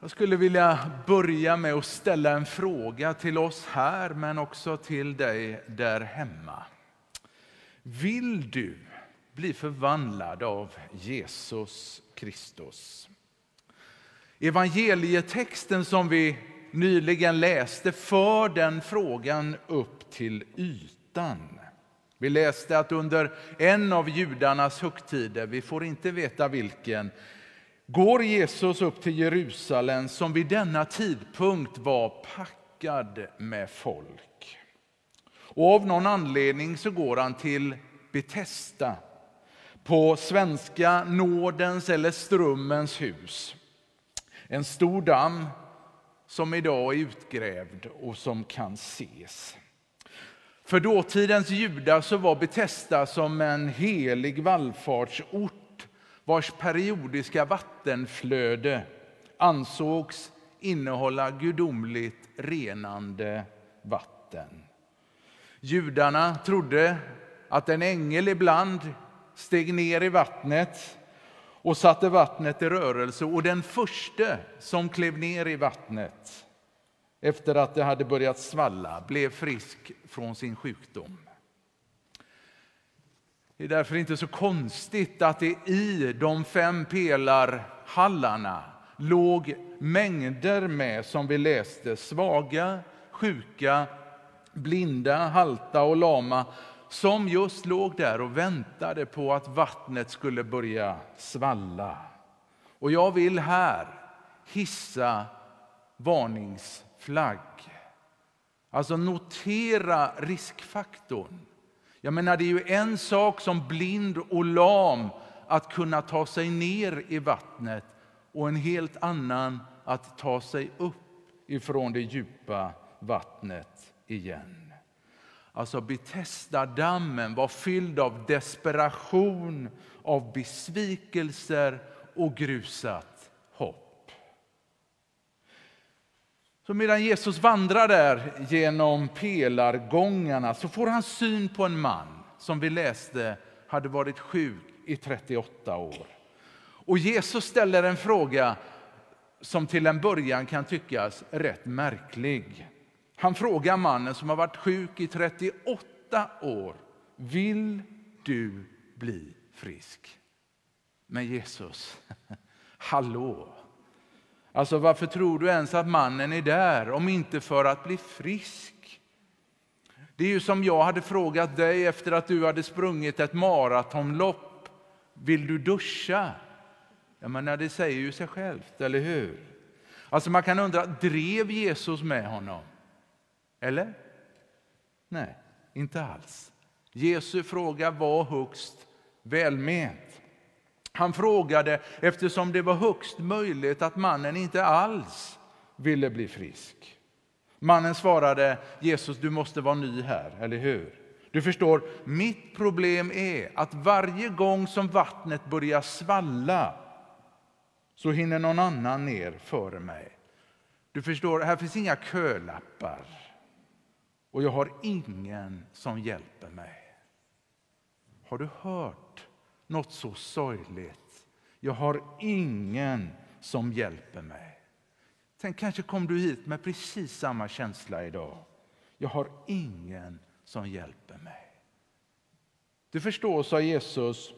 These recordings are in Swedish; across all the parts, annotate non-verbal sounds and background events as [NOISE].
Jag skulle vilja börja med att ställa en fråga till oss här, men också till dig där hemma. Vill du bli förvandlad av Jesus Kristus? Evangelietexten som vi nyligen läste för den frågan upp till ytan. Vi läste att under en av judarnas högtider, vi får inte veta vilken, går Jesus upp till Jerusalem som vid denna tidpunkt var packad med folk. Och av någon anledning så går han till Betesda, på svenska Nådens eller strömmens hus. En stor damm som idag är utgrävd och som kan ses. För dåtidens judar så var Betesda som en helig vallfartsort vars periodiska vattenflöde ansågs innehålla gudomligt renande vatten. Judarna trodde att en ängel ibland steg ner i vattnet och satte vattnet i rörelse. Och den första som klev ner i vattnet efter att det hade börjat svalla blev frisk från sin sjukdom. Det är därför inte så konstigt att det i de fem pelarhallarna låg mängder med, som vi läste, svaga, sjuka, blinda, halta och lama som just låg där och väntade på att vattnet skulle börja svalla. Och jag vill här hissa varningsflagg. Alltså notera riskfaktorn. Jag menar, det är ju en sak som blind och lam att kunna ta sig ner i vattnet och en helt annan att ta sig upp ifrån det djupa vattnet igen. Alltså Betesda-dammen var fylld av desperation, av besvikelser och grusat hopp. Så medan Jesus vandrar där genom pelargångarna så får han syn på en man som vi läste hade varit sjuk i 38 år. Och Jesus ställer en fråga som till en början kan tyckas rätt märklig. Han frågar mannen som har varit sjuk i 38 år, vill du bli frisk? Men Jesus, [LAUGHS] hallå! Alltså varför tror du ens att mannen är där om inte för att bli frisk? Det är ju som jag hade frågat dig efter att du hade sprungit ett maratonlopp. Vill du duscha? Jag menar, det säger ju sig självt, eller hur? Alltså man kan undra, drev Jesus med honom? Eller? Nej, inte alls. Jesu fråga var högst välment. Han frågade eftersom det var högst möjligt att mannen inte alls ville bli frisk. Mannen svarade Jesus, du måste vara ny här, eller hur? Du förstår, mitt problem är att varje gång som vattnet börjar svalla så hinner någon annan ner före mig. Du förstår, här finns inga kölappar och jag har ingen som hjälper mig. Har du hört något så sorgligt? Jag har ingen som hjälper mig. Tänk, kanske kom du hit med precis samma känsla idag. Jag har ingen som hjälper mig. Du förstår, sa Jesus,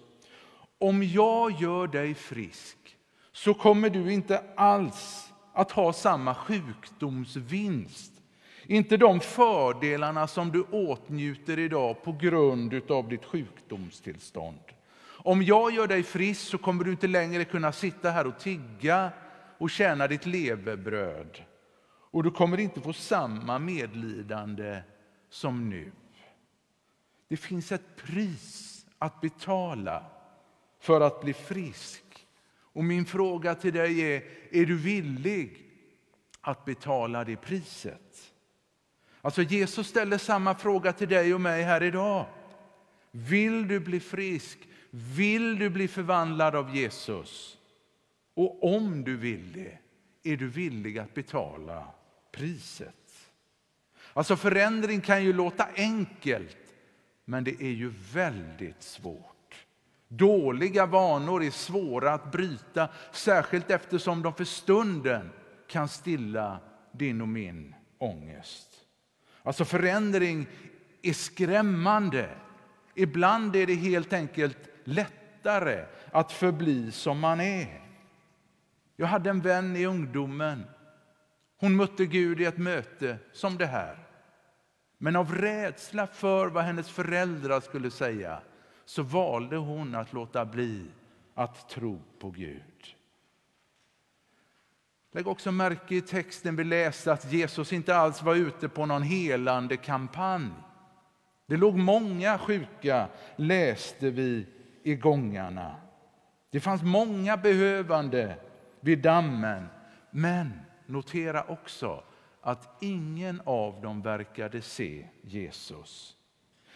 om jag gör dig frisk så kommer du inte alls att ha samma sjukdomsvinst inte de fördelarna som du åtnjuter idag på grund av ditt sjukdomstillstånd. Om jag gör dig frisk så kommer du inte längre kunna sitta här och tigga och tjäna ditt levebröd. Och du kommer inte få samma medlidande som nu. Det finns ett pris att betala för att bli frisk. Och min fråga till dig är, är du villig att betala det priset? Alltså Jesus ställer samma fråga till dig och mig här idag. Vill du bli frisk? Vill du bli förvandlad av Jesus? Och om du vill det, är du villig att betala priset? Alltså förändring kan ju låta enkelt, men det är ju väldigt svårt. Dåliga vanor är svåra att bryta, särskilt eftersom de för stunden kan stilla din och min ångest. Alltså förändring är skrämmande. Ibland är det helt enkelt lättare att förbli som man är. Jag hade en vän i ungdomen. Hon mötte Gud i ett möte som det här. Men av rädsla för vad hennes föräldrar skulle säga så valde hon att låta bli att tro på Gud. Lägg också märke i texten vi läste att Jesus inte alls var ute på någon helande kampanj. Det låg många sjuka, läste vi i gångarna. Det fanns många behövande vid dammen. Men notera också att ingen av dem verkade se Jesus.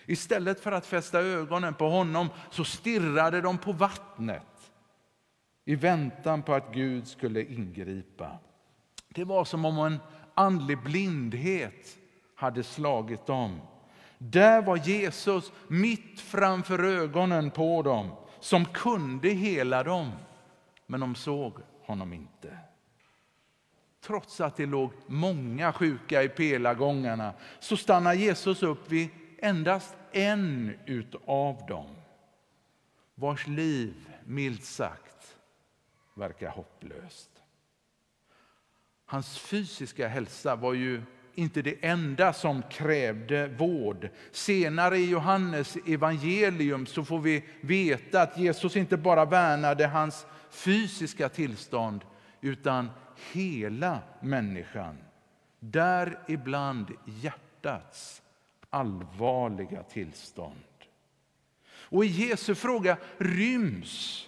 Istället för att fästa ögonen på honom så stirrade de på vattnet i väntan på att Gud skulle ingripa. Det var som om en andlig blindhet hade slagit dem. Där var Jesus mitt framför ögonen på dem som kunde hela dem, men de såg honom inte. Trots att det låg många sjuka i pelargångarna så stannar Jesus upp vid endast en utav dem vars liv, milt sagt, verkar hopplöst. Hans fysiska hälsa var ju inte det enda som krävde vård. Senare i Johannes evangelium så får vi veta att Jesus inte bara värnade hans fysiska tillstånd utan hela människan. Däribland hjärtats allvarliga tillstånd. Och i Jesu fråga ryms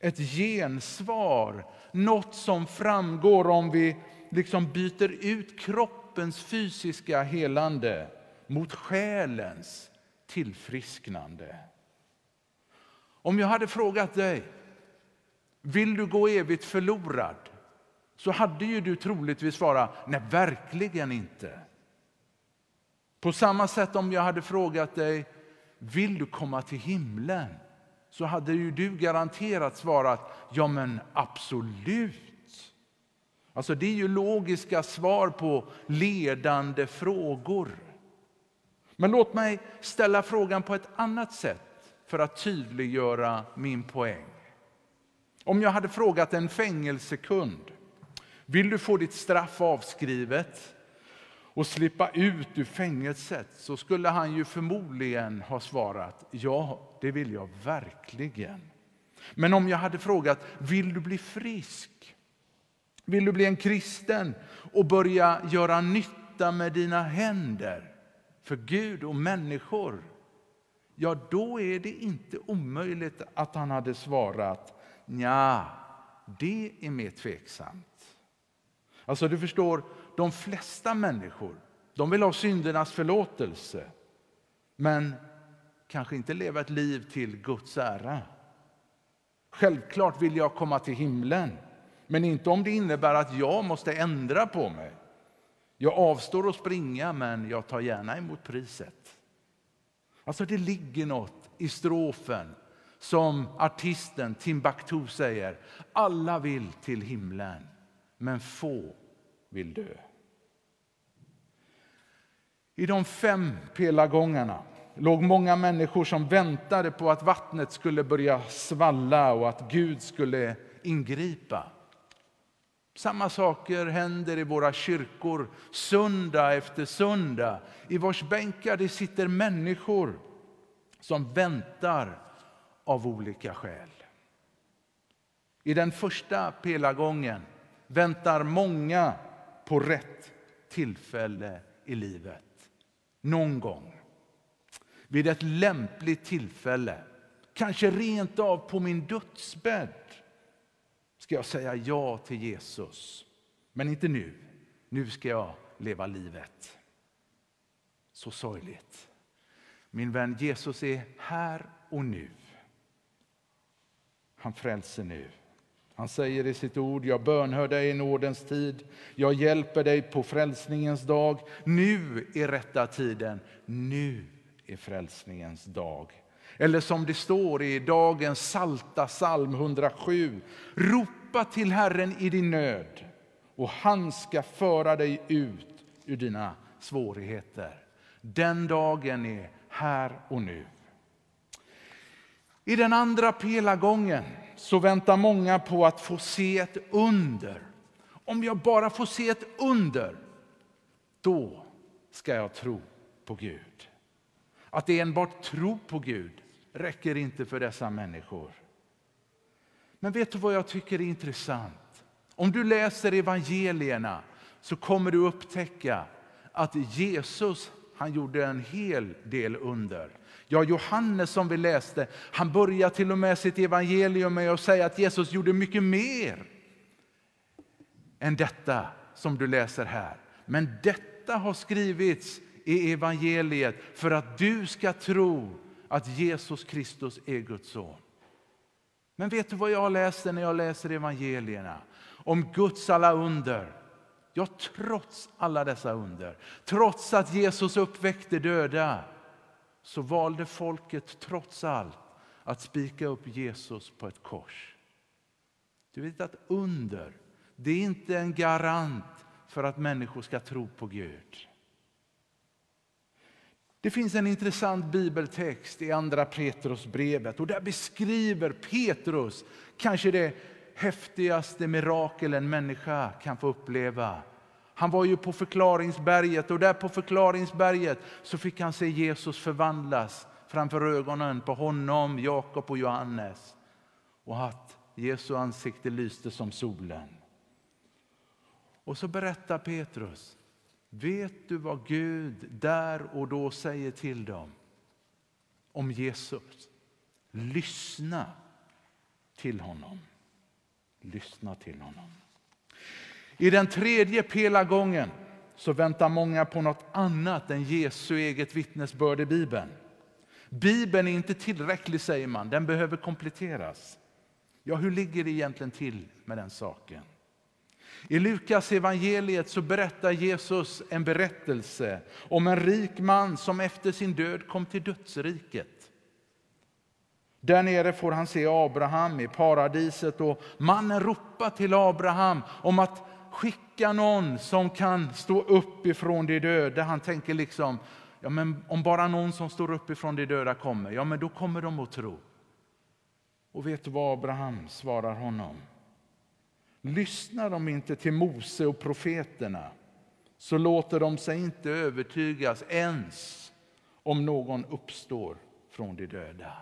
ett gensvar, något som framgår om vi liksom byter ut kroppen kroppens fysiska helande mot själens tillfrisknande. Om jag hade frågat dig, vill du gå evigt förlorad? Så hade ju du troligtvis svarat, nej verkligen inte. På samma sätt om jag hade frågat dig, vill du komma till himlen? Så hade ju du garanterat svarat, ja men absolut. Alltså det är ju logiska svar på ledande frågor. Men låt mig ställa frågan på ett annat sätt för att tydliggöra min poäng. Om jag hade frågat en fängelsekund, vill du få ditt straff avskrivet och slippa ut ur fängelset så skulle han ju förmodligen ha svarat ja, det vill jag verkligen. Men om jag hade frågat vill du bli frisk? Vill du bli en kristen och börja göra nytta med dina händer för Gud och människor? Ja, då är det inte omöjligt att han hade svarat ja, det är mer tveksamt. Alltså du förstår, de flesta människor de vill ha syndernas förlåtelse men kanske inte leva ett liv till Guds ära. Självklart vill jag komma till himlen, men inte om det innebär att jag måste ändra på mig. Jag avstår att springa, men jag tar gärna emot priset. Alltså Det ligger något i strofen som artisten Timbuktu säger. Alla vill till himlen, men få vill dö. I de fem pelargångarna låg många människor som väntade på att vattnet skulle börja svalla och att Gud skulle ingripa. Samma saker händer i våra kyrkor söndag efter söndag. I vars bänkar det sitter människor som väntar av olika skäl. I den första pelargången väntar många på rätt tillfälle i livet. Någon gång. Vid ett lämpligt tillfälle. Kanske rent av på min dödsbädd ska jag säga ja till Jesus. Men inte nu. Nu ska jag leva livet. Så sorgligt. Min vän, Jesus är här och nu. Han frälser nu. Han säger i sitt ord, jag bönhör dig i nådens tid, jag hjälper dig på frälsningens dag. Nu är rätta tiden, nu är frälsningens dag. Eller som det står i dagens salta psalm 107. Ropa till Herren i din nöd och han ska föra dig ut ur dina svårigheter. Den dagen är här och nu. I den andra pelargången så väntar många på att få se ett under. Om jag bara får se ett under, då ska jag tro på Gud. Att enbart tro på Gud räcker inte för dessa människor. Men vet du vad jag tycker är intressant? Om du läser evangelierna så kommer du upptäcka att Jesus han gjorde en hel del under. Ja, Johannes som vi läste, han börjar till och med sitt evangelium med att säga att Jesus gjorde mycket mer än detta som du läser här. Men detta har skrivits i evangeliet för att du ska tro att Jesus Kristus är Guds son. Men vet du vad jag läser när jag läser evangelierna? Om Guds alla under. Ja, trots alla dessa under, trots att Jesus uppväckte döda, så valde folket trots allt att spika upp Jesus på ett kors. Du vet att under, det är inte en garant för att människor ska tro på Gud. Det finns en intressant bibeltext i Andra Petrusbrevet och där beskriver Petrus kanske det häftigaste mirakel en människa kan få uppleva. Han var ju på förklaringsberget och där på förklaringsberget så fick han se Jesus förvandlas framför ögonen på honom, Jakob och Johannes. Och att Jesu ansikte lyste som solen. Och så berättar Petrus Vet du vad Gud där och då säger till dem om Jesus? Lyssna till honom. Lyssna till honom. I den tredje pelargången så väntar många på något annat än Jesu eget vittnesbörd i Bibeln. Bibeln är inte tillräcklig, säger man. Den behöver kompletteras. Ja, hur ligger det egentligen till med den saken? I Lukas evangeliet så berättar Jesus en berättelse om en rik man som efter sin död kom till dödsriket. Där nere får han se Abraham i paradiset och mannen ropar till Abraham om att skicka någon som kan stå upp ifrån de döda. Han tänker liksom, ja, men om bara någon som står upp ifrån de döda kommer, ja men då kommer de att tro. Och vet du vad Abraham svarar honom? Lyssnar de inte till Mose och profeterna så låter de sig inte övertygas ens om någon uppstår från de döda.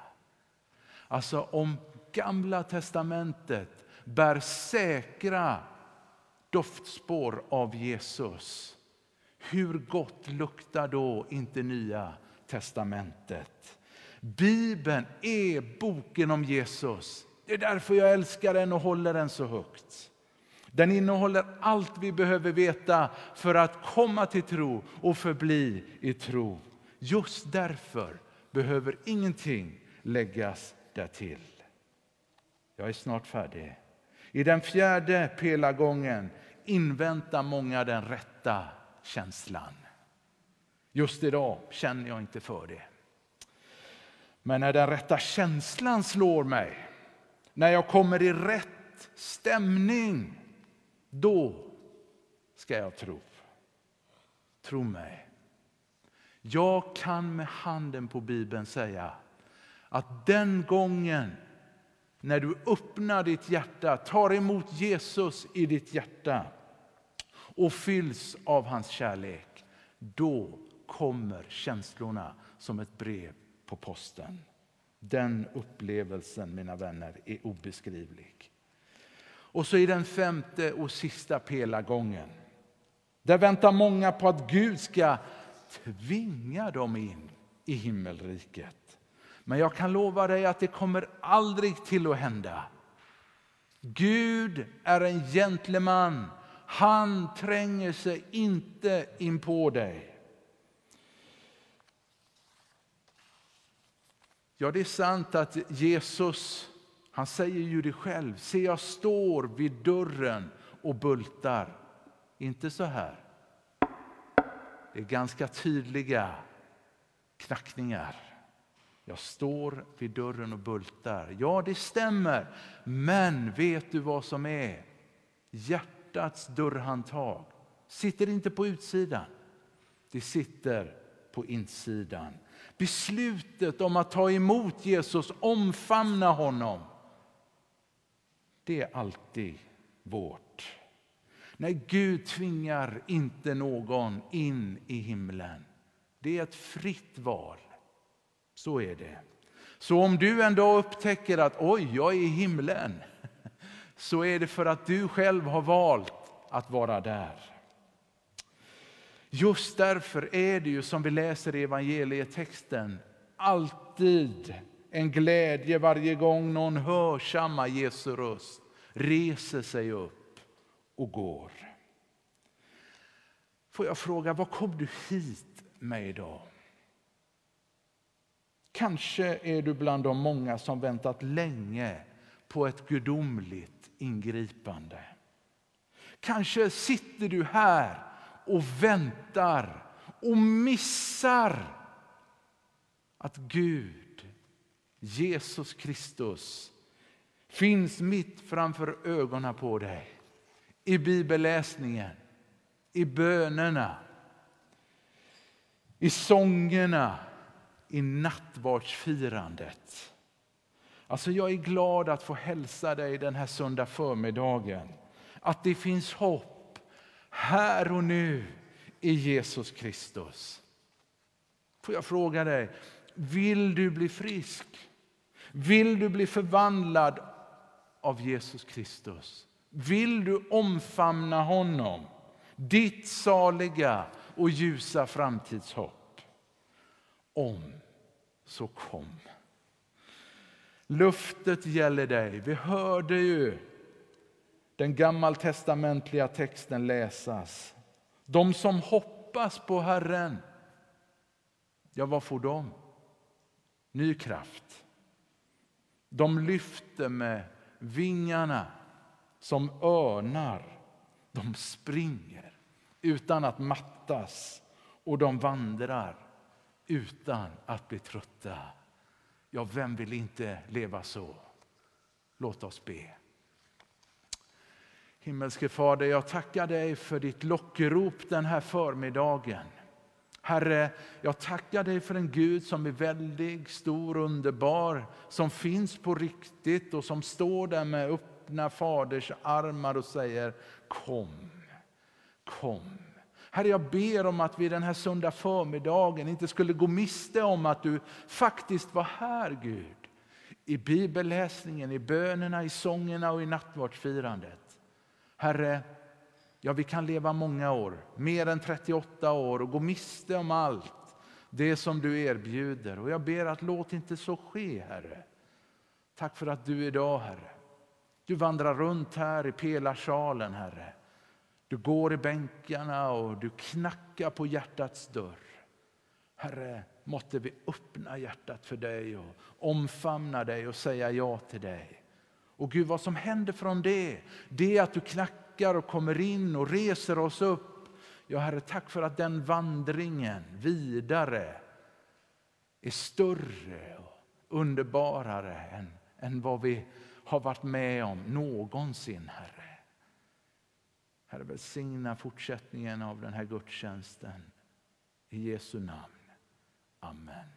Alltså om Gamla testamentet bär säkra doftspår av Jesus hur gott luktar då inte Nya testamentet? Bibeln är boken om Jesus. Det är därför jag älskar den och håller den så högt. Den innehåller allt vi behöver veta för att komma till tro och förbli i tro. Just därför behöver ingenting läggas därtill. Jag är snart färdig. I den fjärde pelargången inväntar många den rätta känslan. Just idag känner jag inte för det. Men när den rätta känslan slår mig, när jag kommer i rätt stämning, då ska jag tro. Tro mig. Jag kan med handen på Bibeln säga att den gången när du öppnar ditt hjärta, tar emot Jesus i ditt hjärta och fylls av hans kärlek, då kommer känslorna som ett brev på posten. Den upplevelsen, mina vänner, är obeskrivlig. Och så i den femte och sista pelargången. Där väntar många på att Gud ska tvinga dem in i himmelriket. Men jag kan lova dig att det kommer aldrig till att hända. Gud är en gentleman. Han tränger sig inte in på dig. Ja, det är sant att Jesus han säger ju det själv. Se, jag står vid dörren och bultar. Inte så här. Det är ganska tydliga knackningar. Jag står vid dörren och bultar. Ja, det stämmer. Men vet du vad som är? Hjärtats dörrhandtag sitter inte på utsidan. Det sitter på insidan. Beslutet om att ta emot Jesus, omfamna honom, det är alltid vårt. Nej, Gud tvingar inte någon in i himlen. Det är ett fritt val. Så är det. Så om du en dag upptäcker att oj, jag är i himlen, [LAUGHS] så är det för att du själv har valt att vara där. Just därför är det ju som vi läser i evangelietexten alltid en glädje varje gång någon hörsammar Jesu röst, reser sig upp och går. Får jag fråga, vad kom du hit med idag? Kanske är du bland de många som väntat länge på ett gudomligt ingripande. Kanske sitter du här och väntar och missar att Gud, Jesus Kristus, finns mitt framför ögonen på dig. I bibelläsningen, i bönerna, i sångerna, i nattvardsfirandet. Alltså jag är glad att få hälsa dig den här söndag förmiddagen. Att det finns hopp här och nu i Jesus Kristus. Får jag fråga dig, vill du bli frisk? Vill du bli förvandlad av Jesus Kristus? Vill du omfamna honom, ditt saliga och ljusa framtidshopp? Om, så kom. Luftet gäller dig. Vi hörde ju den gammaltestamentliga texten läsas. De som hoppas på Herren, ja, vad får de? Ny kraft. De lyfter med vingarna som örnar. De springer utan att mattas och de vandrar utan att bli trötta. Ja, vem vill inte leva så? Låt oss be. Himmelske Fader, jag tackar dig för ditt lockrop den här förmiddagen. Herre, jag tackar dig för en Gud som är väldig, stor, underbar, som finns på riktigt och som står där med öppna faders armar och säger kom, kom. Herre, jag ber om att vi den här söndag förmiddagen inte skulle gå miste om att du faktiskt var här, Gud. I bibelläsningen, i bönerna, i sångerna och i nattvardsfirandet. Herre, ja, vi kan leva många år, mer än 38 år och gå miste om allt det som du erbjuder. Och jag ber att låt inte så ske, Herre. Tack för att du idag, Herre, du vandrar runt här i pelarsalen, Herre. Du går i bänkarna och du knackar på hjärtats dörr. Herre, måtte vi öppna hjärtat för dig och omfamna dig och säga ja till dig. Och Gud, vad som händer från det, det är att du knackar och kommer in och reser oss upp. Ja, Herre, tack för att den vandringen vidare är större och underbarare än, än vad vi har varit med om någonsin, Herre. Herre, välsigna fortsättningen av den här gudstjänsten. I Jesu namn. Amen.